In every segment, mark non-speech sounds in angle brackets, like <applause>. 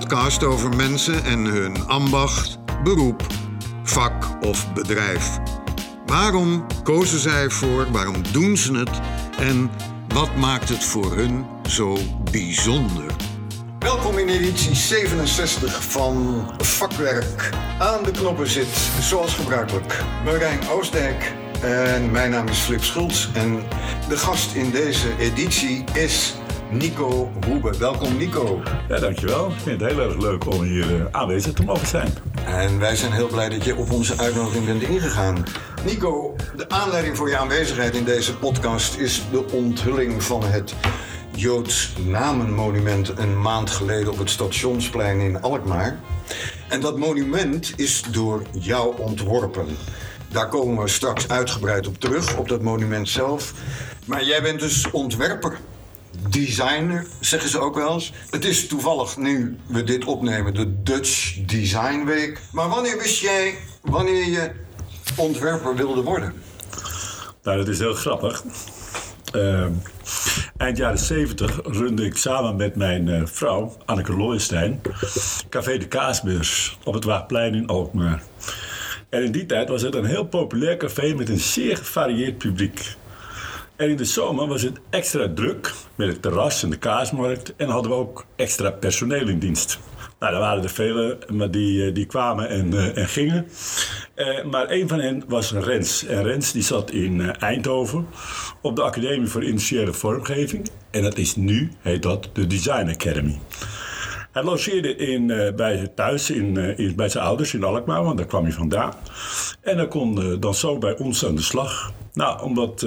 Podcast over mensen en hun ambacht, beroep, vak of bedrijf. Waarom kozen zij voor, waarom doen ze het en wat maakt het voor hun zo bijzonder? Welkom in editie 67 van Vakwerk. Aan de knoppen zit, zoals gebruikelijk, Marijn Oostdijk. En mijn naam is Flip Schultz. En de gast in deze editie is Nico Hoebe. Welkom Nico. Ja, dankjewel. Ik vind het heel erg leuk om hier uh, aanwezig te mogen zijn. En wij zijn heel blij dat je op onze uitnodiging bent ingegaan. Nico, de aanleiding voor je aanwezigheid in deze podcast is de onthulling van het Joods Namenmonument een maand geleden op het Stationsplein in Alkmaar. En dat monument is door jou ontworpen. Daar komen we straks uitgebreid op terug, op dat monument zelf. Maar jij bent dus ontwerper, designer, zeggen ze ook wel eens. Het is toevallig nu we dit opnemen, de Dutch Design Week. Maar wanneer wist jij wanneer je ontwerper wilde worden? Nou, dat is heel grappig. Uh, eind jaren 70 runde ik samen met mijn uh, vrouw, Anneke Looijenstein, Café de Kaasbeurs op het Waagplein in Alkmaar. En in die tijd was het een heel populair café met een zeer gevarieerd publiek. En in de zomer was het extra druk met het terras en de kaasmarkt. En hadden we ook extra personeel in dienst. Nou, er waren er vele, maar die, eh, die kwamen en, uh, en gingen. Uh, maar een van hen was Rens. En Rens die zat in Eindhoven op de Academie voor Industriële Vormgeving. En dat is nu, heet dat, de Design Academy. Hij logeerde in, bij, thuis in, in, bij zijn ouders in Alkmaar, want daar kwam hij vandaan. En hij kon dan zo bij ons aan de slag. Nou, omdat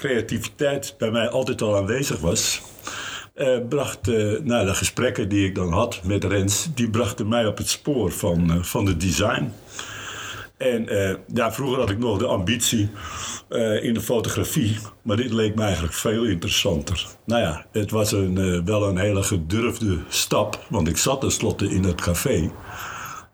creativiteit bij mij altijd al aanwezig was, uh, bracht uh, nou, de gesprekken die ik dan had met Rens, die brachten mij op het spoor van, uh, van de design. En ja, vroeger had ik nog de ambitie in de fotografie, maar dit leek me eigenlijk veel interessanter. Nou ja, het was een, wel een hele gedurfde stap, want ik zat tenslotte in het café.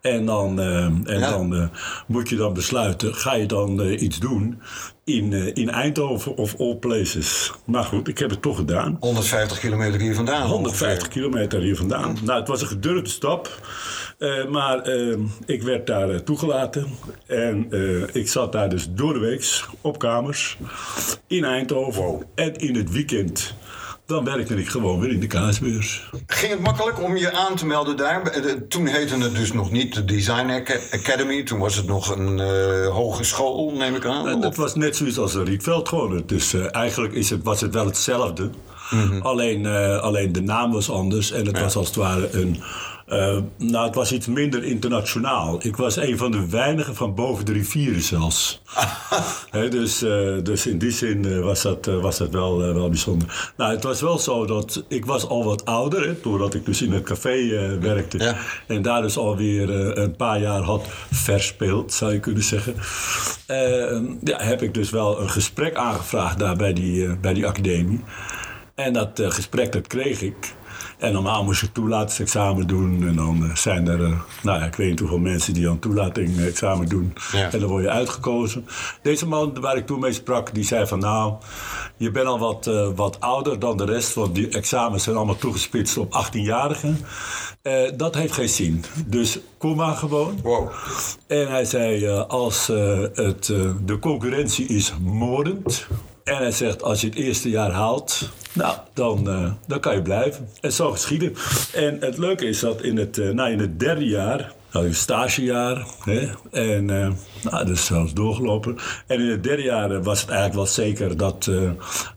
En dan, uh, en ja. dan uh, moet je dan besluiten, ga je dan uh, iets doen in, in Eindhoven of all places? Maar goed, ik heb het toch gedaan. 150 kilometer hier vandaan. 150 ongeveer. kilometer hier vandaan. Nou, het was een gedurfde stap. maar ik werd daar toegelaten. En ik zat daar dus door de week op kamers in Eindhoven. En in het weekend dan werkte ik gewoon weer in de kaasbeurs. Ging het makkelijk om je aan te melden daar? Toen heette het dus nog niet de Design Academy. Toen was het nog een uh, hogeschool, neem ik aan. En dat was net zoiets als een Rietveld gewoon. Dus uh, eigenlijk is het, was het wel hetzelfde. Mm -hmm. alleen, uh, alleen de naam was anders. En het ja. was als het ware een... Uh, nou, het was iets minder internationaal. Ik was een van de weinigen van boven de rivieren zelfs. <laughs> He, dus, uh, dus in die zin uh, was dat, was dat wel, wel bijzonder. Nou, het was wel zo dat ik was al wat ouder, he, doordat ik dus in het café werkte. Ja. En daar dus alweer een paar jaar had verspeeld, zou je kunnen zeggen. ja, heb ik dus wel een gesprek aangevraagd daar bij die, bij die academie. En dat gesprek, dat kreeg ik. En normaal moest je toelatingsexamen doen. En dan zijn er, uh, nou ja, ik weet niet hoeveel mensen die een toelatingexamen doen. Ja. En dan word je uitgekozen. Deze man waar ik toen mee sprak, die zei van nou, je bent al wat, uh, wat ouder dan de rest. Want die examens zijn allemaal toegespitst op 18-jarigen. Uh, dat heeft geen zin. Dus kom maar gewoon. Wow. En hij zei, als het, de concurrentie is moordend... En hij zegt, als je het eerste jaar haalt, nou, dan, uh, dan kan je blijven. En zo geschieden. En het leuke is dat in het, uh, nou, in het derde jaar, nou, een stagejaar, hè, en uh, nou, dat is zelfs doorgelopen. En in het derde jaar was het eigenlijk wel zeker dat,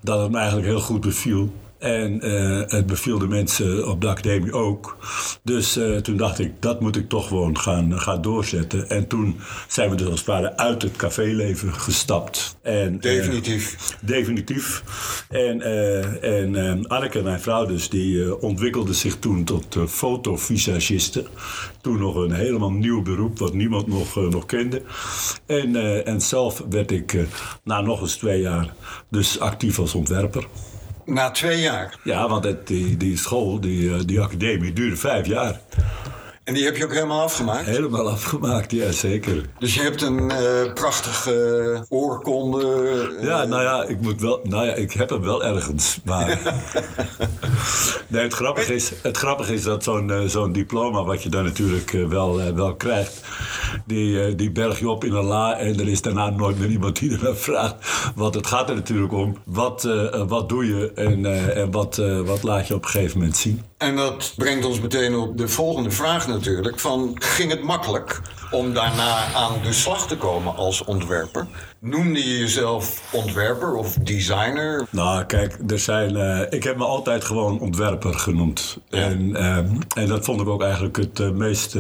dat het me eigenlijk heel goed beviel. En uh, het beviel de mensen op de academie ook. Dus uh, toen dacht ik, dat moet ik toch gewoon gaan, gaan doorzetten. En toen zijn we dus als het ware uit het caféleven gestapt. En, definitief. Uh, definitief. En, en Anneke, mijn vrouw dus, die ontwikkelde zich toen tot fotovisagiste. Toen nog een helemaal nieuw beroep, wat niemand nog, nog kende. En, en zelf werd ik na nog eens twee jaar dus actief als ontwerper. Na twee jaar? Ja, want het, die, die school, die, die academie, duurde vijf jaar. En die heb je ook helemaal afgemaakt? Helemaal afgemaakt, ja zeker. Dus je hebt een uh, prachtige oorkonde. Ja, nou ja, ik moet wel. Nou ja, ik heb hem wel ergens. Maar. <laughs> nee, het grappige is, het grappige is dat zo'n zo'n diploma, wat je dan natuurlijk wel, wel krijgt, die, die berg je op in een la en er is daarna nooit meer iemand die er vraagt. Want het gaat er natuurlijk om, wat, wat doe je en, en wat, wat laat je op een gegeven moment zien. En dat brengt ons meteen op de volgende vraag natuurlijk. Van, ging het makkelijk om daarna aan de slag te komen als ontwerper? Noemde je jezelf ontwerper of designer? Nou, kijk, er zijn, uh, ik heb me altijd gewoon ontwerper genoemd. En, uh, en dat vond ik ook eigenlijk het uh, meest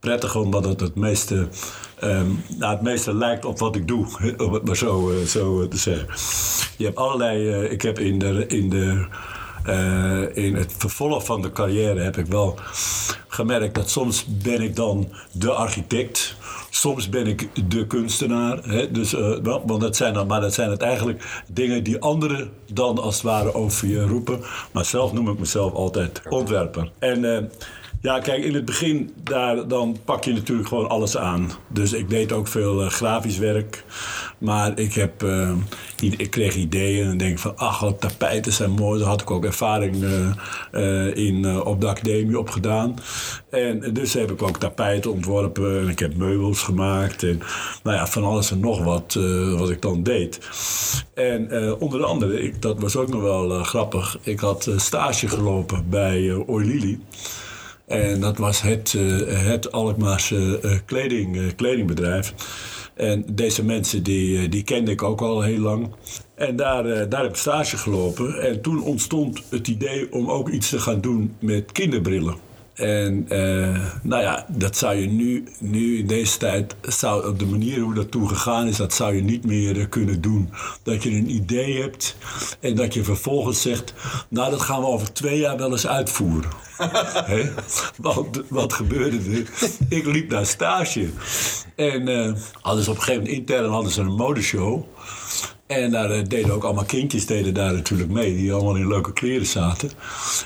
prettig, omdat het het meeste, um, nou, het meeste lijkt op wat ik doe, <laughs> om het maar zo, zo te zeggen. Je hebt allerlei, ik heb in de, in de uh, in het vervolg van de carrière heb ik wel gemerkt dat soms ben ik dan de architect. Soms ben ik de kunstenaar. Hè? Dus, uh, want dat zijn dan, maar dat zijn het eigenlijk dingen die anderen dan als het ware over je roepen. Maar zelf noem ik mezelf altijd ontwerper. En uh, ja, kijk, in het begin daar, dan pak je natuurlijk gewoon alles aan. Dus ik deed ook veel grafisch werk. Maar ik, heb, ik kreeg ideeën en denk van, ach, wat tapijten zijn mooi. Daar had ik ook ervaring uh, in, op de academie opgedaan. En dus heb ik ook tapijten ontworpen en ik heb meubels gemaakt. En nou ja, van alles en nog wat, wat ik dan deed. En onder andere, ik, dat was ook nog wel grappig. Ik had stage gelopen bij Oilili. En dat was het, uh, het Alkmaarse uh, kleding, uh, kledingbedrijf. En deze mensen die, die kende ik ook al heel lang. En daar, daar heb ik stage gelopen. En toen ontstond het idee om ook iets te gaan doen met kinderbrillen. En uh, nou ja, dat zou je nu, nu in deze tijd, zou, op de manier hoe dat toen gegaan is, dat zou je niet meer kunnen doen. Dat je een idee hebt en dat je vervolgens zegt, nou dat gaan we over twee jaar wel eens uitvoeren. <laughs> He? Want wat gebeurde er? Ik liep naar stage. En uh, hadden ze op een gegeven moment intern hadden ze een modeshow. En daar uh, deden ook allemaal kindjes deden daar natuurlijk mee, die allemaal in leuke kleren zaten.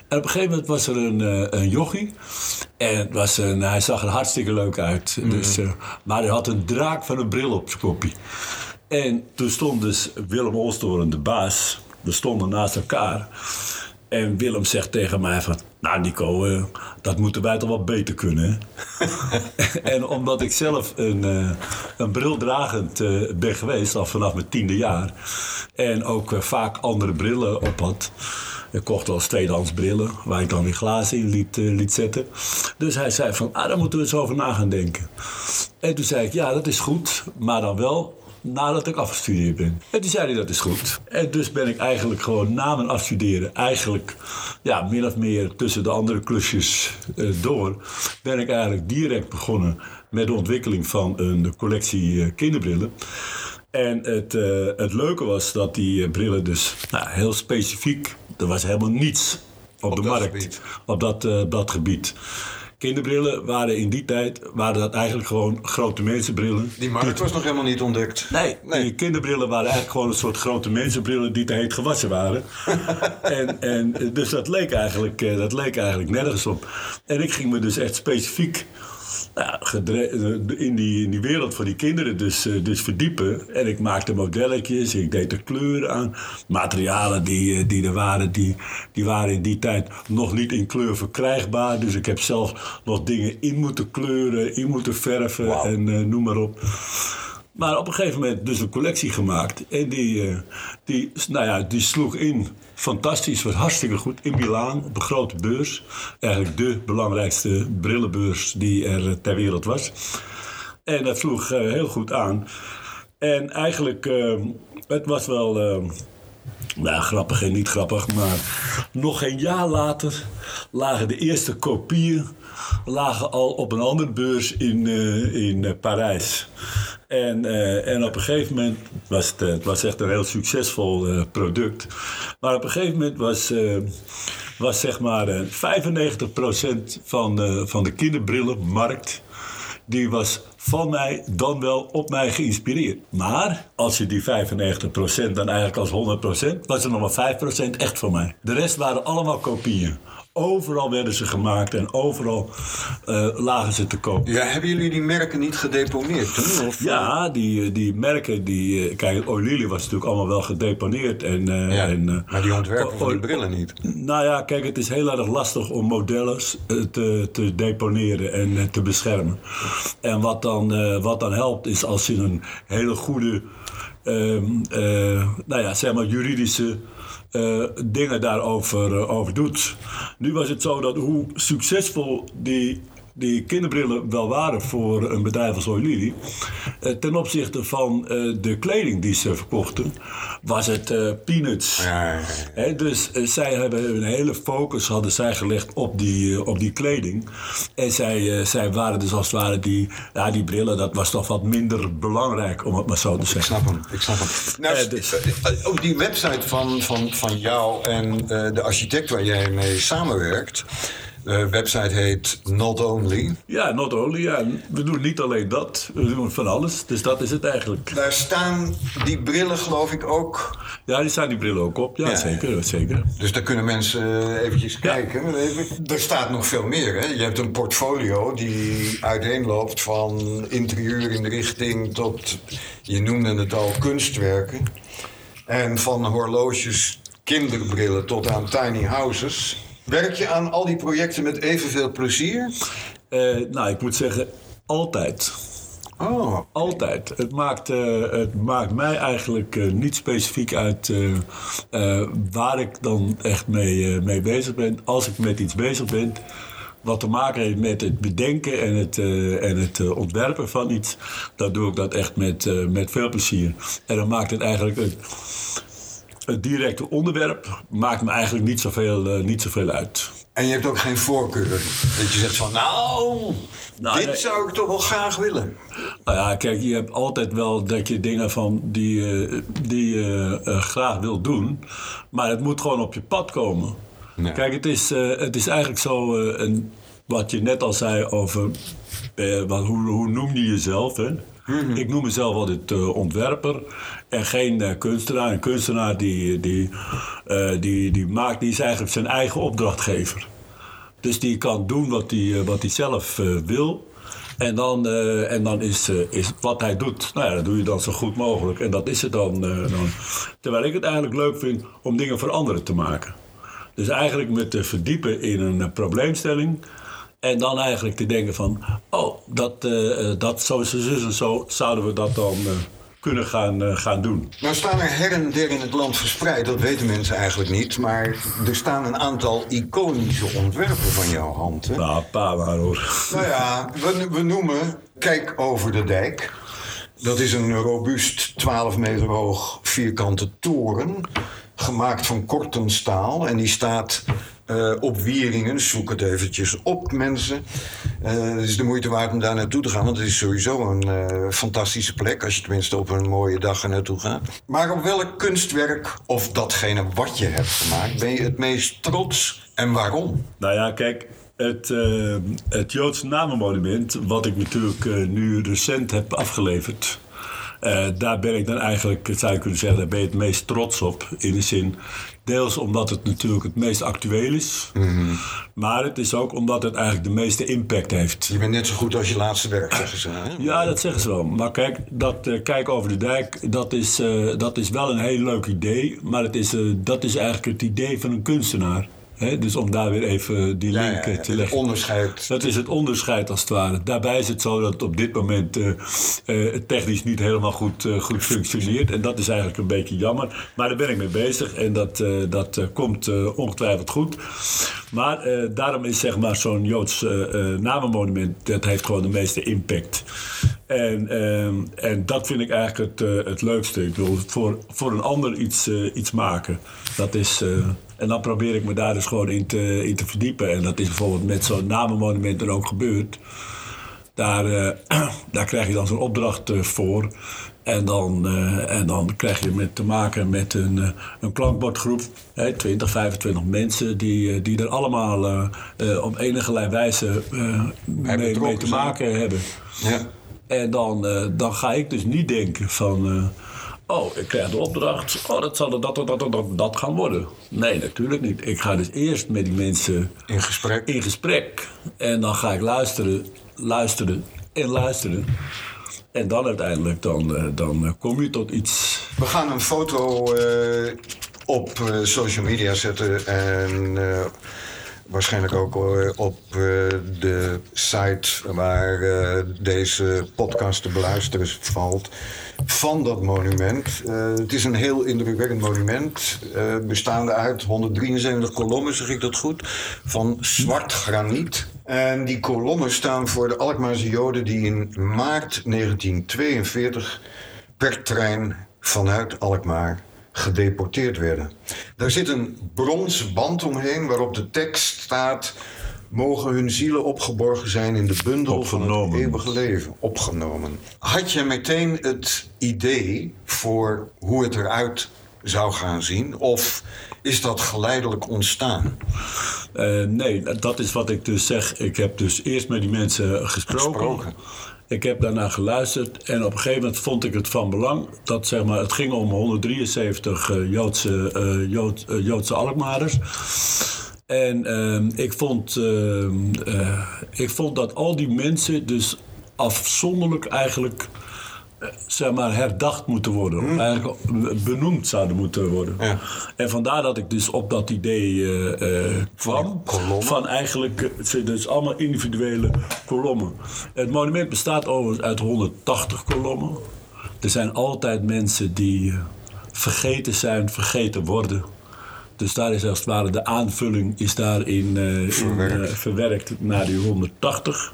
En op een gegeven moment was er een, uh, een jochie. En het was een, hij zag er hartstikke leuk uit. Mm. Dus, uh, maar hij had een draak van een bril op zijn kopje. En toen stond dus Willem Olstoren, de baas, we stonden naast elkaar. En Willem zegt tegen mij van... Nou Nico, uh, dat moeten wij toch wel beter kunnen. <laughs> en omdat ik zelf een, uh, een brildragend uh, ben geweest... al vanaf mijn tiende jaar... en ook vaak andere brillen op had... Ik kocht wel eens tweedehands brillen... waar ik dan weer glazen in liet, liet zetten. Dus hij zei van... Ah, daar moeten we eens over na gaan denken. En toen zei ik... Ja, dat is goed, maar dan wel nadat ik afgestudeerd ben. En toen zei hij dat is goed. En dus ben ik eigenlijk gewoon na mijn afstuderen, eigenlijk ja, min of meer tussen de andere klusjes uh, door, ben ik eigenlijk direct begonnen met de ontwikkeling van een collectie uh, kinderbrillen. En het, uh, het leuke was dat die brillen dus nou, heel specifiek, er was helemaal niets op, op de markt gebied. op dat, dat gebied. Kinderbrillen waren in die tijd waren dat eigenlijk gewoon grote mensenbrillen. Die markt was nog helemaal niet ontdekt. Nee, nee. die kinderbrillen waren eigenlijk gewoon een soort grote mensenbrillen die te heet gewassen waren. <laughs> en, en, dus dat leek, eigenlijk, dat leek eigenlijk nergens op. En ik ging me dus echt specifiek nou, in, die, in die wereld van die kinderen dus, dus verdiepen. En ik maakte modelletjes, ik deed er kleuren aan. Materialen die, die er waren, die, die waren in die tijd nog niet in kleur verkrijgbaar. Dus ik heb zelf nog dingen in moeten kleuren, in moeten verven wow. en uh, noem maar op. Maar op een gegeven moment dus een collectie gemaakt. En die, uh, die, nou ja, die sloeg in. Fantastisch, was hartstikke goed. In Milaan, op een grote beurs. Eigenlijk de belangrijkste brillenbeurs die er ter wereld was. En dat sloeg uh, heel goed aan. En eigenlijk, uh, het was wel... Nou, grappig en niet grappig, maar nog geen jaar later lagen de eerste kopieën lagen al op een andere beurs in, uh, in uh, Parijs. En, uh, en op een gegeven moment was het, het was echt een heel succesvol product. Maar op een gegeven moment was, was zeg maar 95% van, van de kinderbrillenmarkt die was van mij dan wel op mij geïnspireerd. Maar als je die 95% dan eigenlijk als 100%, was er nog maar 5% echt van mij. De rest waren allemaal kopieën. Overal werden ze gemaakt en overal eh, lagen ze te koop. Ja, hebben jullie die merken niet gedeponeerd toen? Of? Ja, die, die merken, die, eh, kijk, O'Leary was natuurlijk allemaal wel gedeponeerd. En, eh, Ja, en, eh, maar die ontwerpen van die brillen niet. Nou ja, kijk, het is heel erg lastig om modellen eh, te, te deponeren en eh, te beschermen. En wat dan, eh, wat dan helpt is als je een hele goede, ehm, eh, nou ja, zeg maar juridische eh, dingen daarover eh, over doet. Nu was het zo dat hoe succesvol die die kinderbrillen wel waren voor een bedrijf als O'Leary. eh, ten opzichte van eh, de kleding die ze verkochten, was het eh, peanuts. Ja, ja, ja. Hè, dus zij hebben een hele focus hadden zij gelegd op die, op die kleding. En zij, zij waren dus als het ware die, ja, die brillen, dat was toch wat minder belangrijk, om het maar zo te Ik zeggen. snap hem, ik snap hem. Nou, dus- op die website van, van, van jou en de architect waar jij mee samenwerkt... De website heet Not Only. Ja, not only. Ja, we doen niet alleen dat, we doen van alles. Dus dat is het eigenlijk. Daar staan die brillen geloof ik ook. Ja, die staan die brillen ook op. Ja, Ja. zeker, zeker. Dus daar kunnen mensen eh, eventjes kijken. Er staat nog veel meer. Hè? Je hebt een portfolio die uiteenloopt van interieurinrichting tot, je noemde het al, kunstwerken. En van horloges, kinderbrillen tot aan tiny houses. Werk je aan al die projecten met evenveel plezier? Eh, nou, ik moet zeggen, altijd. Oh, Altijd. Het maakt, eh, het maakt mij eigenlijk eh, niet specifiek uit waar ik dan echt mee, mee bezig ben. Als ik met iets bezig ben, wat te maken heeft met het bedenken en het, en het ontwerpen van iets, dan doe ik dat echt met, met veel plezier. En dan maakt het eigenlijk het, het directe onderwerp maakt me eigenlijk niet zoveel, eh, niet zoveel uit. en je hebt ook geen voorkeur. Dat je zegt van, nou, Nou, dit nee. zou ik toch wel graag willen. Nou ja, kijk, je hebt altijd wel dat je dingen van die, eh, die je eh, graag wilt doen. Maar het moet gewoon op je pad komen. Ja. Kijk, het is, het is eigenlijk zo, een, wat je net al zei over, wat, hoe, hoe noem je jezelf? Hè? Ik noem mezelf altijd ontwerper en geen eh, kunstenaar. Een kunstenaar die, die, eh, die, die, maakt, die is eigenlijk zijn eigen opdrachtgever. Dus die kan doen wat hij wat hij zelf eh, wil. En dan, eh, en dan is, eh, is wat hij doet, nou ja, dat doe je dan zo goed mogelijk. En dat is het dan, eh, dan. Terwijl ik het eigenlijk leuk vind om dingen voor anderen te maken. Dus eigenlijk me te verdiepen in een eh, probleemstelling. En dan eigenlijk te denken van, oh, dat, eh, eh, dat zo, zo, zo, zo zouden we dat dan eh, kunnen gaan, eh, gaan doen. Nou staan er her en der in het land verspreid, dat weten mensen eigenlijk niet. Maar er staan een aantal iconische ontwerpen van jouw hand. Hè? Nou, pa maar hoor. Nou ja, we, we noemen Kijk over de dijk. Dat is een robuust 12 meter hoog vierkante toren. Gemaakt van kortenstaal. En die staat eh, op Wieringen. Zoek het eventjes op, mensen. Eh, het is de moeite waard om daar naartoe te gaan. Want het is sowieso een eh, fantastische plek. Als je tenminste op een mooie dag er naartoe gaat. Maar op welk kunstwerk, of datgene wat je hebt gemaakt, ben je het meest trots en waarom? Nou ja, kijk, het, het Joodse namenmonument, wat ik natuurlijk nu recent heb afgeleverd. daar ben ik dan eigenlijk, zou je kunnen zeggen, daar ben je het meest trots op. In de zin, deels omdat het natuurlijk het meest actueel is. Maar het is ook omdat het eigenlijk de meeste impact heeft. Je bent net zo goed als je laatste werk, zeggen ze. Hè? Ja, dat zeggen ze wel. Maar kijk, dat eh, kijken over de dijk, dat is, eh, dat is wel een heel leuk idee. Maar het is, eh, dat is eigenlijk het idee van een kunstenaar. Dus om daar weer even die link ja, eh, ja, te het leggen. onderscheid. Dat is het onderscheid als het ware. Daarbij is het zo dat het op dit moment eh, eh, het technisch niet helemaal goed, goed functioneert. En dat is eigenlijk een beetje jammer. Maar daar ben ik mee bezig en dat, dat komt ongetwijfeld goed. Maar daarom is zeg maar zo'n Joods namenmonument, dat heeft gewoon de meeste impact. En, ehm, en dat vind ik eigenlijk het, eh, het leukste. Ik wil voor, voor een ander iets, eh, iets maken. Dat is... eh, en dan probeer ik me daar dus gewoon in te, in te verdiepen. En dat is bijvoorbeeld met zo'n namenmonument er ook gebeurd. Daar, <clears throat> daar krijg je dan zo'n opdracht voor. En dan, en dan krijg je met te maken met een, een klankbordgroep. Hè, 20, 25 mensen die, die er allemaal op enige wijze mee, mee te maken hebben. Ja. En dan, eh, dan ga ik dus niet denken van... eh, oh, ik krijg de opdracht. Oh, dat zal dat, dat, dat, dat, dat gaan worden. Nee, natuurlijk niet. Ik ga dus eerst met die mensen In gesprek. in gesprek. En dan ga ik luisteren, luisteren en luisteren. En dan uiteindelijk dan, eh, dan kom je tot iets. We gaan een foto op social media zetten en waarschijnlijk ook eh, op eh, de site waar eh, deze podcast te beluisteren valt van dat monument. Het is een heel indrukwekkend monument, bestaande uit 173 kolommen, zeg ik dat goed, van zwart graniet. En die kolommen staan voor de Alkmaarse Joden die in maart 1942 per trein vanuit Alkmaar gedeporteerd werden. Daar zit een bronzen band omheen waarop de tekst staat... mogen hun zielen opgeborgen zijn in de bundel van het eeuwige leven. Opgenomen. Had je meteen het idee voor hoe het eruit zou gaan zien? Of is dat geleidelijk ontstaan? Eh, nee, dat is wat ik dus zeg. Ik heb dus eerst met die mensen gesproken. Gesproken. Ik heb daarna geluisterd en op een gegeven moment vond ik het van belang dat zeg maar, het ging om 173 eh, Joodse, eh, Jood, eh, Joodse. En ehm, ik, vond, ehm, eh, ik vond dat al die mensen dus afzonderlijk eigenlijk zeg maar, herdacht moeten worden. Eigenlijk benoemd zouden moeten worden. Ja. En vandaar dat ik dus op dat idee eh, eh, kwam. kolommen? Van eigenlijk, eh, het zijn dus allemaal individuele kolommen. Het monument bestaat overigens uit 180 kolommen. Er zijn altijd mensen die eh, vergeten zijn, vergeten worden. Dus daar is als het ware de aanvulling is daarin eh, in, Verwerkt. eh, verwerkt naar die 180.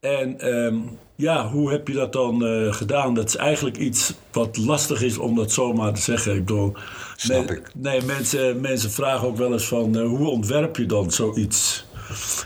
En ehm, ja, hoe heb je dat dan eh, gedaan? Dat is eigenlijk iets wat lastig is om dat zomaar te zeggen. Ik bedoel, Snap men- ik. Nee, mensen, mensen vragen ook wel eens van eh, hoe ontwerp je dan zoiets?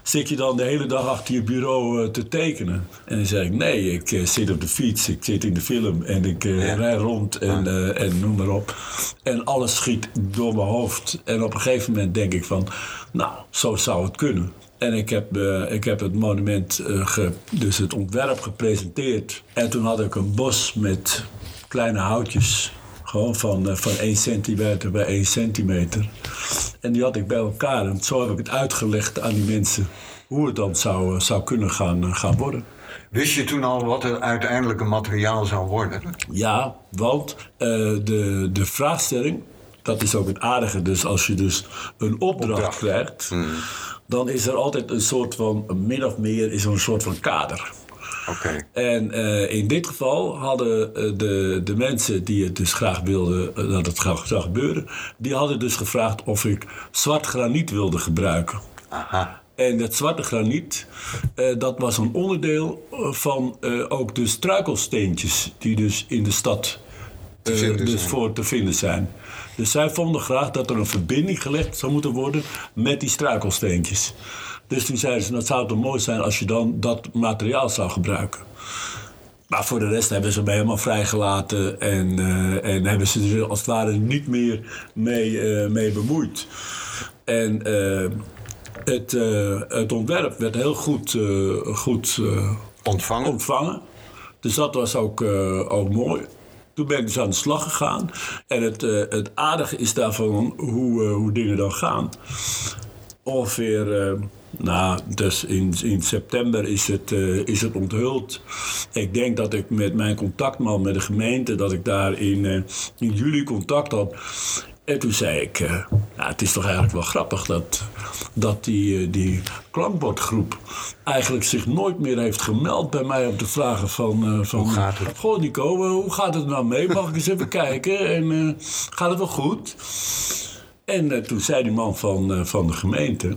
Zit je dan de hele dag achter je bureau eh, te tekenen? En dan zeg ik, nee, ik zit op de fiets, ik zit in de film en ik Ja. rij rond en, en noem maar op. En alles schiet door mijn hoofd. En op een gegeven moment denk ik van, nou, zo zou het kunnen. En ik heb, eh, ik heb het monument, eh, ge- dus het ontwerp gepresenteerd. En toen had ik een bos met kleine houtjes. Gewoon van, eh, van 1 centimeter bij 1 centimeter. En die had ik bij elkaar. En zo heb ik het uitgelegd aan die mensen. Hoe het dan zou, zou kunnen gaan, gaan worden. Wist je toen al wat het uiteindelijke materiaal zou worden? Ja, want de, de vraagstelling, dat is ook het aardige. Dus als je dus een opdracht, Opdracht. krijgt, dan is er altijd een soort van, min of meer, is er een soort van kader. Oké. En eh, in dit geval hadden eh, de, de mensen die het dus graag wilden eh, dat het graag zou gebeuren, die hadden dus gevraagd of ik zwart graniet wilde gebruiken. Aha. En dat zwarte graniet, dat was een onderdeel van ook de struikelsteentjes die dus in de stad dus voor te vinden zijn. Dus zij vonden graag dat er een verbinding gelegd zou moeten worden met die struikelsteentjes. Dus toen zeiden ze, nou, het zou toch mooi zijn als je dan dat materiaal zou gebruiken. Maar voor de rest hebben ze me helemaal vrijgelaten en, eh, en hebben ze er als het ware niet meer mee, eh, mee bemoeid. En eh, het, het ontwerp werd heel goed, goed Ontvangen? ontvangen. Dus dat was ook, ook mooi. Toen ben ik dus aan de slag gegaan. En het, eh, het aardige is daarvan hoe, eh, hoe dingen dan gaan. Ongeveer, eh, nou, dus in, in september is het, is het onthuld. Ik denk dat ik met mijn contactman met de gemeente, dat ik daar in, in juli contact had. En toen zei ik, eh, nou, het is toch eigenlijk wel grappig dat, dat die, eh, die klankbordgroep eigenlijk zich nooit meer heeft gemeld bij mij om te vragen van... eh, van Hoe gaat het? Goh Nico, hoe gaat het nou mee? Mag ik eens even kijken? En gaat het wel goed? En toen zei die man van, van de gemeente,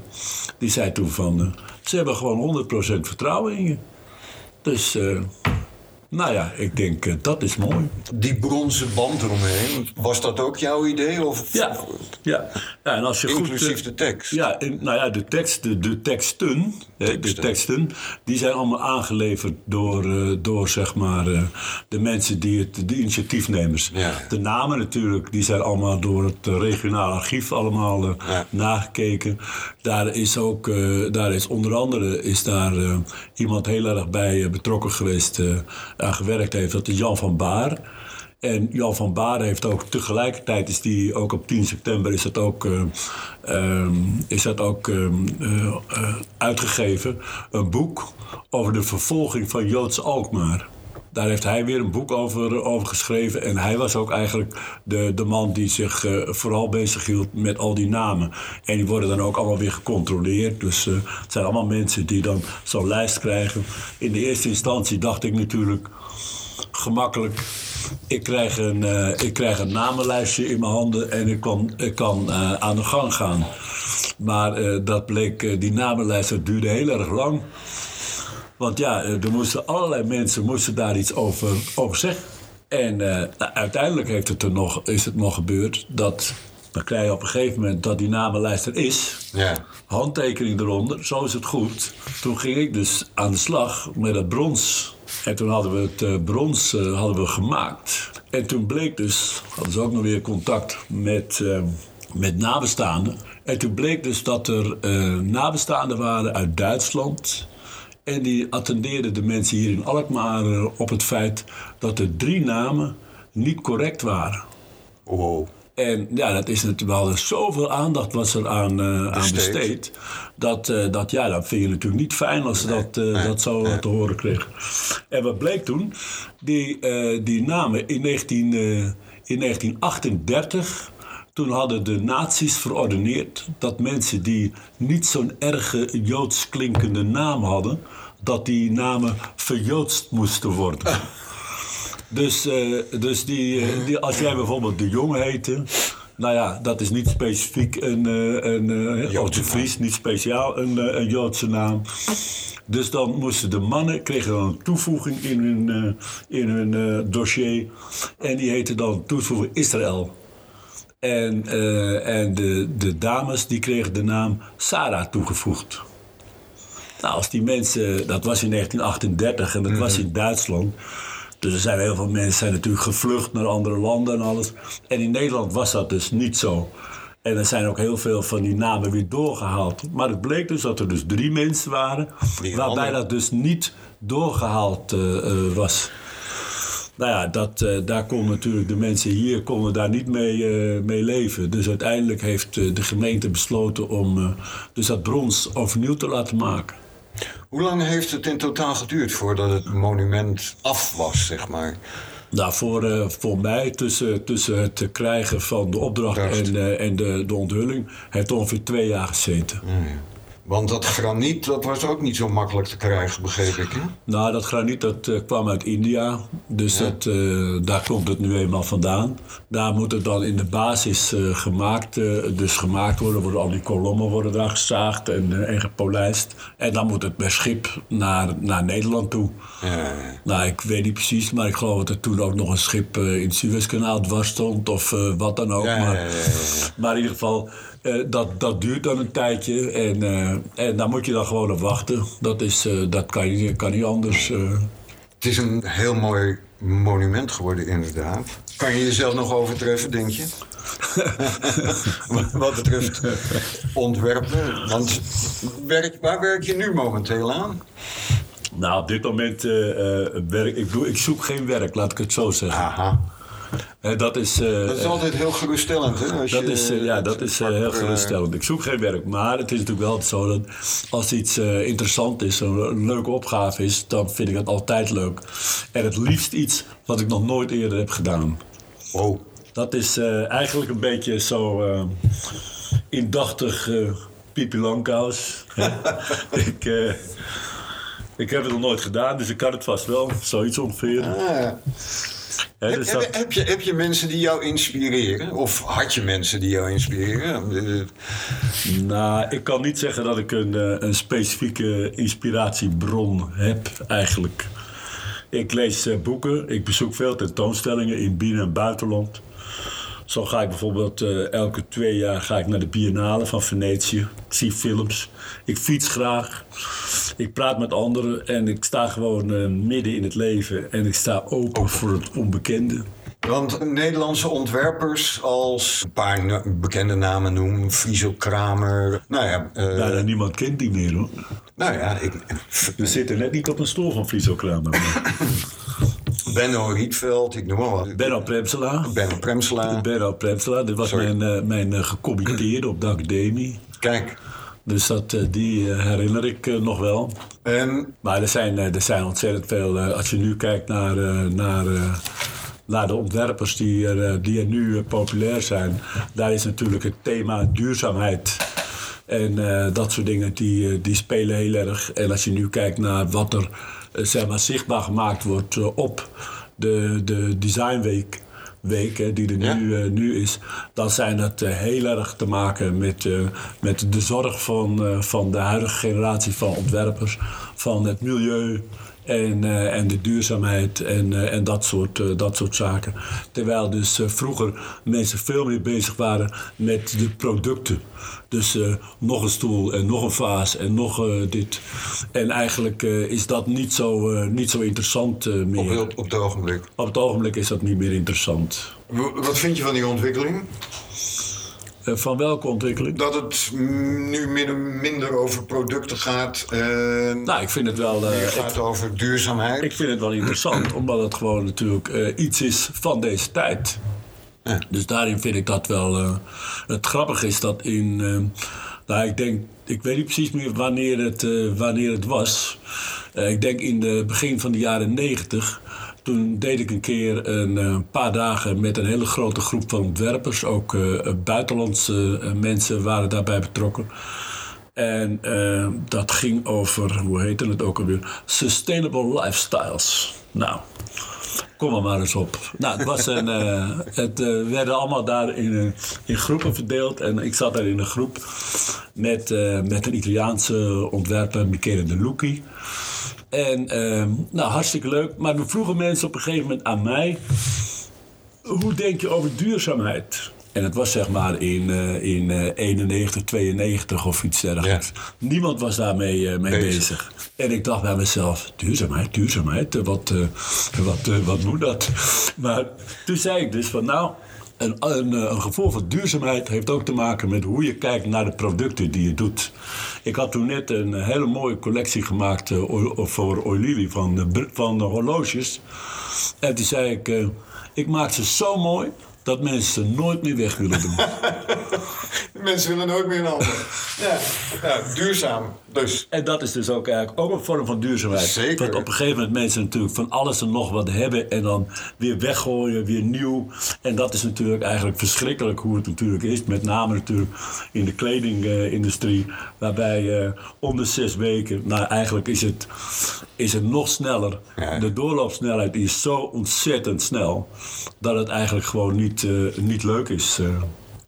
die zei toen van... ze hebben gewoon 100% vertrouwen in je. Dus Nou ja, ik denk, eh, dat is mooi. Die bronzen band eromheen, was dat ook jouw idee? Of Ja, ja. ja en als je inclusief goed... eh, de tekst? Ja, nou ja, de, tekst, de, de teksten, de Teksten. die zijn allemaal aangeleverd door, eh, door zeg maar, eh, de mensen die het, de initiatiefnemers. Ja. De namen natuurlijk, die zijn allemaal door het regionaal archief allemaal Ja. nagekeken. Daar is ook, daar is onder andere is daar iemand heel erg bij betrokken geweest, aan gewerkt heeft. Dat is Jan van Baar. En Jan van Baar heeft ook tegelijkertijd is die ook op 10 september is dat ook, eh, ehm, is dat ook ehm, eh, eh, uitgegeven. Een boek over de vervolging van Joods Alkmaar. Daar heeft hij weer een boek over, over geschreven. En hij was ook eigenlijk de, de man die zich eh, vooral bezighield met al die namen. En die worden dan ook allemaal weer gecontroleerd. Dus eh, het zijn allemaal mensen die dan zo'n lijst krijgen. In de eerste instantie dacht ik natuurlijk gemakkelijk. Ik krijg een, eh, ik krijg een namenlijstje in mijn handen en ik kan, kan eh, aan de gang gaan. Maar eh, dat bleek, eh, die namenlijst dat duurde heel erg lang. Want ja, eh, er moesten allerlei mensen moesten daar iets over, over zeggen. En eh, nou, uiteindelijk heeft het er nog, is het nog gebeurd dat... Dan krijg je op een gegeven moment dat die namenlijst er is Ja. handtekening eronder, zo is het goed. Toen ging ik dus aan de slag met het brons. En toen hadden we het eh, brons hadden we gemaakt. En toen bleek dus, hadden ze ook nog weer contact met, met nabestaanden. En toen bleek dus dat er nabestaanden waren uit Duitsland. En die attendeerden de mensen hier in Alkmaar eh, op het feit dat er drie namen niet correct waren. Wow. En ja, dat is natuurlijk wel er zoveel aandacht was er aan, eh, aan Besteed. Dat, eh, dat, ja, dat vind je natuurlijk niet fijn als ze dat, eh, dat zo te horen kregen. En wat bleek toen? Die, eh, die namen in, 19, eh, in 1938. Toen hadden de nazi's verordeneerd dat mensen die niet zo'n erge joods klinkende naam hadden, dat die namen verjoodst moesten worden. <laughs> Dus, eh, dus die, eh, die, als jij bijvoorbeeld de Jong heette. Nou ja, dat is niet specifiek een, eh, een Joodse Vries, niet speciaal een, een Joodse naam. Dus dan moesten de mannen, kregen dan een toevoeging in hun, in hun dossier. En die heette dan toevoeging Israël. En, eh, en de, de dames die kregen de naam Sarah toegevoegd. Nou, als die mensen, dat was in 1938 en dat was in Duitsland. Dus er zijn heel veel mensen zijn natuurlijk gevlucht naar andere landen en alles. En in Nederland was dat dus niet zo. En er zijn ook heel veel van die namen weer doorgehaald. Maar het bleek dus dat er dus drie mensen waren... Waarbij dat dus niet doorgehaald eh, eh, was. Nou ja, dat, eh, daar konden natuurlijk de mensen hier konden daar niet mee, eh, mee leven. Dus uiteindelijk heeft eh, de gemeente besloten om dus dat brons overnieuw te laten maken. Hoe lang heeft het in totaal geduurd voordat het monument af was, zeg maar? Nou, voor, voor mij, tussen, tussen het krijgen van de opdracht en, en de, de onthulling, heeft ongeveer twee jaar gezeten. Want dat graniet, dat was ook niet zo makkelijk te krijgen, begreep ik. Hè? Nou, dat graniet dat, eh, kwam uit India. Dus dat, eh, daar komt het nu eenmaal vandaan. Daar moet het dan in de basis eh, gemaakt, dus gemaakt worden. worden. Al die kolommen worden daar gezaagd en, en gepolijst. En dan moet het per schip naar, naar Nederland toe. Ja. Nou, ik weet niet precies, maar ik geloof dat er toen ook nog een schip in het Suezkanaal dwars stond. Of wat dan ook. Maar, ja. maar in ieder geval, eh, dat, dat duurt dan een tijdje. En, eh, en daar moet je dan gewoon op wachten. Dat, is, eh, dat kan, niet- kan niet anders. Het is een heel mooi monument geworden, inderdaad. Kan je jezelf nog overtreffen, denk je? <laughs> Wat betreft ontwerpen. Want werk, waar werk je nu momenteel aan? Nou, op dit moment werk ik, doe, ik zoek geen werk, laat ik het zo zeggen. Aha. Eh, dat is, eh, Dat is altijd heel geruststellend, hè? Als Dat je, is, eh, ja, dat is eh, heel eh, geruststellend. Ik zoek geen werk, maar het is natuurlijk wel zo dat als iets eh, interessant is, een leuke opgave is, dan vind ik het altijd leuk. En het liefst iets wat ik nog nooit eerder heb gedaan. Oh, Dat is eh, eigenlijk een beetje zo eh, indachtig eh Pipi Langkous. <laughs> ik, eh, ik heb het nog nooit gedaan, dus ik kan het vast wel. Zoiets ongeveer. ah. Heb, dus heb- dat- heb je, heb je mensen die jou inspireren? Of had je mensen die jou inspireren? Nou, ik kan niet zeggen dat ik een, eh, een specifieke inspiratiebron heb, eigenlijk. Ik lees eh, boeken, ik bezoek veel tentoonstellingen in binnen- en buitenland. Zo ga ik bijvoorbeeld eh, elke twee jaar ga ik naar de Biennale van Venetië. Ik zie films. Ik fiets graag. Ik praat met anderen en ik sta gewoon eh, midden in het leven. En ik sta open voor het onbekende. Want Nederlandse ontwerpers als een paar bekende namen noem, Friso Kramer. Nou ja, eh, Bijna niemand kent die meer hoor. nou ja, ik, We zitten net niet op een stoel van Friso Kramer. <laughs> Benno Rietveld, ik noem maar wat. Benno Premsela. Benno Premsela. Benno Premsela, dit was Sorry. mijn, eh, mijn eh, gecommitteerde op de academie. Kijk, Dus dat, eh, die herinner ik nog wel. en Maar er zijn, er zijn ontzettend veel. als je nu kijkt naar, naar, naar de ontwerpers die er, die er nu populair zijn, daar is natuurlijk het thema duurzaamheid. En dat soort dingen die, die spelen heel erg. En als je nu kijkt naar wat er zeg maar, zichtbaar gemaakt wordt eh, op de, de designweek. Week, hè, die er Ja. nu, eh, nu is, dan zijn dat eh, heel erg te maken met, eh, met de zorg van, eh, van de huidige generatie van ontwerpers, van het milieu en, eh, en de duurzaamheid en, eh, en dat, soort, eh, dat soort zaken. Terwijl dus vroeger mensen veel meer bezig waren met de producten. Dus nog een stoel en nog een vaas en nog dit. En eigenlijk is dat niet zo, niet zo interessant op, meer. heel- op het ogenblik. Op het ogenblik is dat niet meer interessant. Wat vind je van die ontwikkeling? Eh, van welke ontwikkeling? Dat het nu min- minder over producten gaat. eh, Nou, ik vind het wel, eh, meer ik, gaat over duurzaamheid. ik vind het wel interessant, <clears throat> omdat het gewoon natuurlijk eh, iets is van deze tijd. Ja. Dus daarin vind ik dat wel. eh, het grappige is dat in. eh, nou, ik denk. Ik weet niet precies meer wanneer het, eh, wanneer het was. Eh, ik denk in het begin van de jaren negentig. Toen deed ik een keer een eh, paar dagen met een hele grote groep van ontwerpers. Ook eh, buitenlandse eh, mensen waren daarbij betrokken. En dat ging over, hoe heette het ook alweer? Sustainable lifestyles. Nou, kom er maar eens op. Nou, het was een, <laughs> het werden allemaal daar in, in groepen verdeeld. En ik zat daar in een groep met, met een Italiaanse ontwerper, Michele De Lucchi. En ehm, nou, hartstikke leuk. Maar we vroegen mensen op een gegeven moment aan mij... Hoe denk je over duurzaamheid? En het was zeg maar in, eh, in eh, 91, 92 of iets dergelijks. Niemand was daarmee eh, mee Bezig. bezig. En ik dacht bij mezelf, duurzaamheid, duurzaamheid, eh, wat, eh, wat, eh, wat moet dat? Maar toen zei ik dus van nou, een, een, een gevoel van duurzaamheid heeft ook te maken met hoe je kijkt naar de producten die je doet. Ik had toen net een hele mooie collectie gemaakt eh, voor Oilili van, van de horloges. En toen zei ik, eh, ik maak ze zo mooi dat mensen ze nooit meer weg willen doen. <laughs> <laughs> Mensen willen nooit meer een ander. Ja, ja, duurzaam. Dus En dat is dus ook eigenlijk ook een vorm van duurzaamheid. Zeker. Dat op een gegeven moment mensen natuurlijk van alles en nog wat hebben en dan weer weggooien, weer nieuw. En dat is natuurlijk eigenlijk verschrikkelijk hoe het natuurlijk is. Met name natuurlijk in de kledingindustrie, waarbij eh om de zes weken, nou eigenlijk is het, is het nog sneller. Ja. De doorloopsnelheid is zo ontzettend snel dat het eigenlijk gewoon niet, eh, niet leuk is. eh.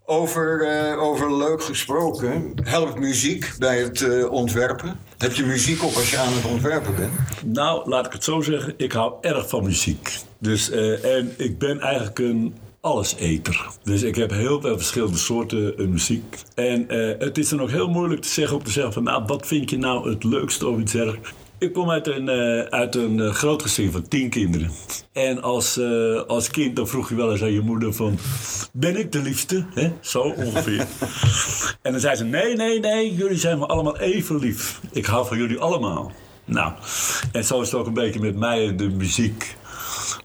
Over, eh, over leuk gesproken. Helpt muziek bij het eh, ontwerpen? Heb je muziek op als je aan het ontwerpen bent? Nou, laat ik het zo zeggen. Ik hou erg van muziek. Dus, eh, en ik ben eigenlijk een alleseter. Dus ik heb heel veel verschillende soorten muziek. En het is dan ook heel moeilijk te zeggen om te nou, wat vind je nou het leukste of iets dergelijks. Ik kom uit een, eh, uit een eh, groot gezin van tien kinderen. En als, eh, als kind dan vroeg je wel eens aan je moeder van... Ben ik de liefste? Zo ongeveer. <laughs> en dan zei ze... Nee, nee, nee, jullie zijn me allemaal even lief. Ik hou van jullie allemaal. Nou, en zo is het ook een beetje met mij en de muziek.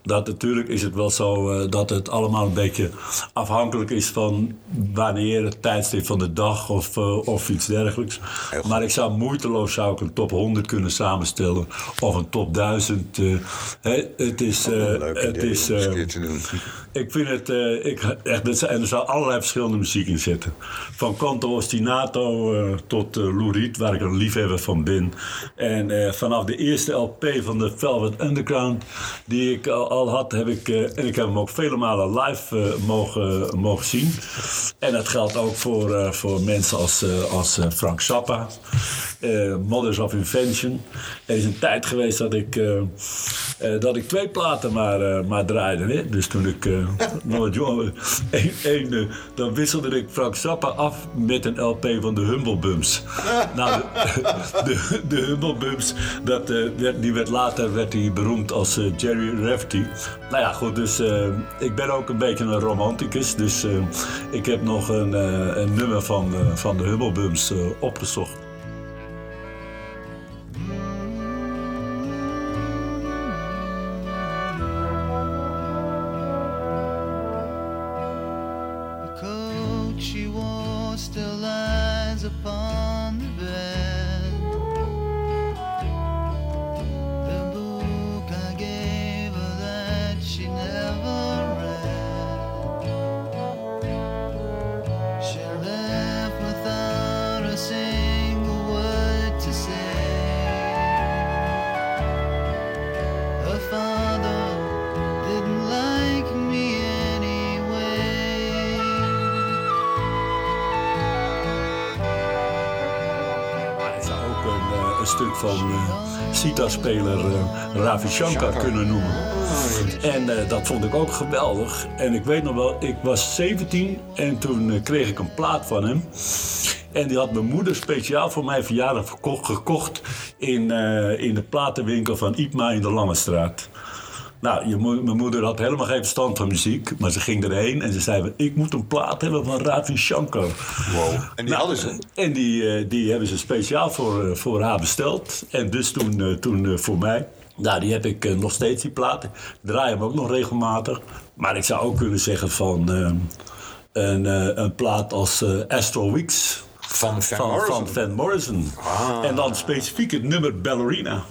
Dat natuurlijk is het wel zo eh, dat het allemaal een beetje afhankelijk is van wanneer het tijdstip van de dag of, eh, of iets dergelijks. Maar ik zou moeiteloos zou ik een top 100 kunnen samenstellen of een top 1000. eh, hè, het is. het is ik vind het ik, echt, en er zijn allerlei verschillende muziek in zitten. Van Canto Ostinato tot Lou Reed, waar ik een liefhebber van ben. En vanaf de eerste LP van de Velvet Underground, die ik al, al had, heb ik, eh, en ik heb hem ook vele malen live eh, mogen, mogen zien. En dat geldt ook voor, eh, voor mensen als, als Frank Zappa, Mothers of Invention. Er is een tijd geweest dat ik, dat ik twee platen maar, maar draaide. Hè? Dus toen ik <laughs> nog jonger één- dan wisselde ik Frank Zappa af met een LP van de Humble Bums. <laughs> nou, de, de, de Humble Bums, dat, werd, die werd later werd hij beroemd als Jerry Nou ja, goed, dus eh, ik ben ook een beetje een romanticus. Dus eh, ik heb nog een, eh, een nummer van, van de Humble Bums eh, opgezocht. Sita-speler eh, Ravi Shankar kunnen noemen. En eh, dat vond ik ook geweldig. En ik weet nog wel, ik was 17 en toen eh, kreeg ik een plaat van hem. En die had mijn moeder speciaal voor mijn verjaardag verkocht, gekocht in, in de platenwinkel van Iepma in de Lange Straat. Nou, je mo- mijn moeder had helemaal geen verstand van muziek, maar ze ging erheen en ze zei: Ik moet een plaat hebben van Ravi Shankar. Wow. En die Nou, hadden ze. En die, eh, die hebben ze speciaal voor, eh, voor haar besteld. En dus toen, eh, toen voor mij. Nou, die heb ik nog steeds, die plaat. Ik draai hem ook nog regelmatig. Maar ik zou ook kunnen zeggen van een, een plaat als eh, Astral Weeks. Van Van Van, Morrison. van Van Morrison. En dan specifiek het nummer Ballerina.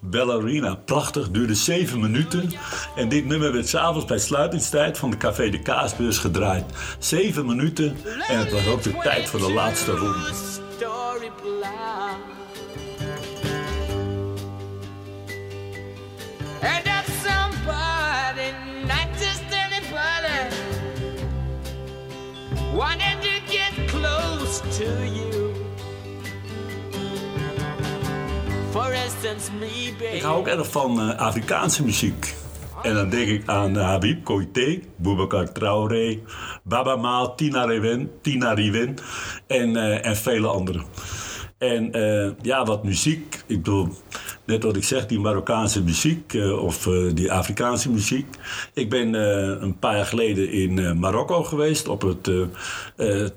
Ballerina, prachtig, duurde zeven minuten. En dit nummer werd s'avonds bij sluitingstijd van de Café de Kaasbeurs gedraaid. Zeven minuten en het was ook de tijd voor de laatste ronde. Ik hou ook erg van eh, Afrikaanse muziek. En dan denk ik aan eh, Habib Koité, Boubacar Traoré, Baba Maal, Tina Tina Riven en, eh, en vele anderen. En ja, wat muziek. Ik bedoel, net wat ik zeg, die Marokkaanse muziek eh, of eh, die Afrikaanse muziek. Ik ben eh, een paar jaar geleden in Marokko geweest op het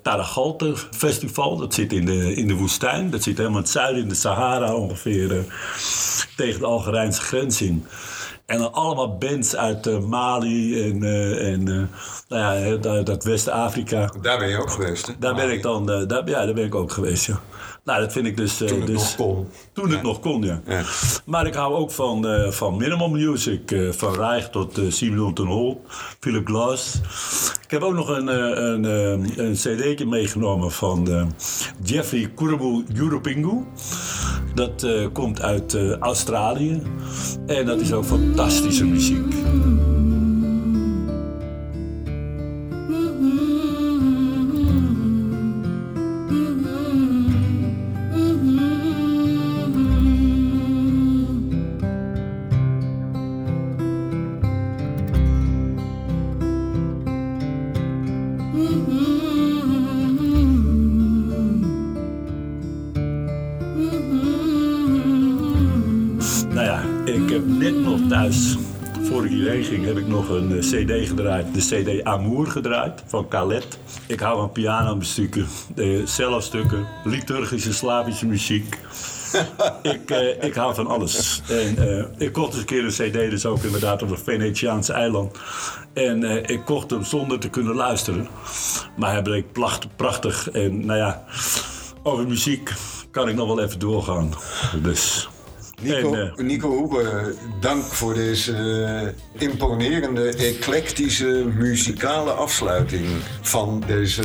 Taragalte Festival. Dat zit in de, in de woestijn. Dat zit helemaal in het zuiden, in de Sahara ongeveer, tegen de Algerijnse grens in. En dan allemaal bands uit Mali en, eh, en eh, nou ja, dat, West-Afrika. Daar ben je ook geweest, hè? Daar ben ik dan, daar, ja, daar ben ik ook geweest, ja. Nou, dat vind ik dus... eh, Toen het dus, nog kon. Toen het nog kon, ja. Ja. Maar ik hou ook van, eh, van minimal music. eh, van Reich tot Simon ten Hol, Philip Glass. Ik heb ook nog een, een, een cd'tje meegenomen van Jeffrey Kurubu Europingu. Dat komt uit Australië. En dat is ook fantastische muziek. Cd gedraaid. De cd Amour gedraaid, van Calet. Ik hou van pianomuzieken, uh, cellostukken, liturgische Slavische muziek. <laughs> ik, eh, ik hou van alles. En eh, ik kocht eens een keer een cd, dus ook inderdaad op het Venetiaanse eiland. En eh, ik kocht hem zonder te kunnen luisteren. Maar hij bleek placht- prachtig. En nou ja, over muziek kan ik nog wel even doorgaan. Dus... Nico, En, eh, Nico Hoebe, dank voor deze eh, imponerende, eclectische muzikale afsluiting van deze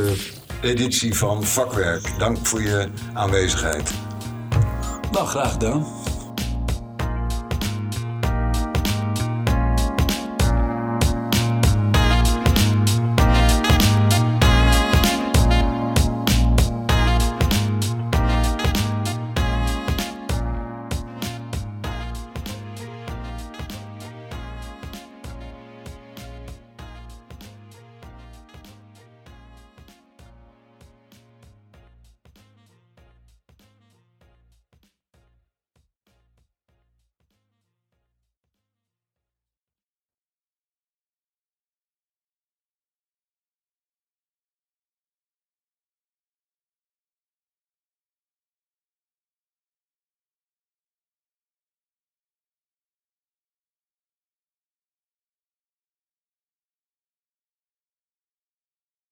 editie van Vakwerk. Dank voor je aanwezigheid. Nou, graag gedaan.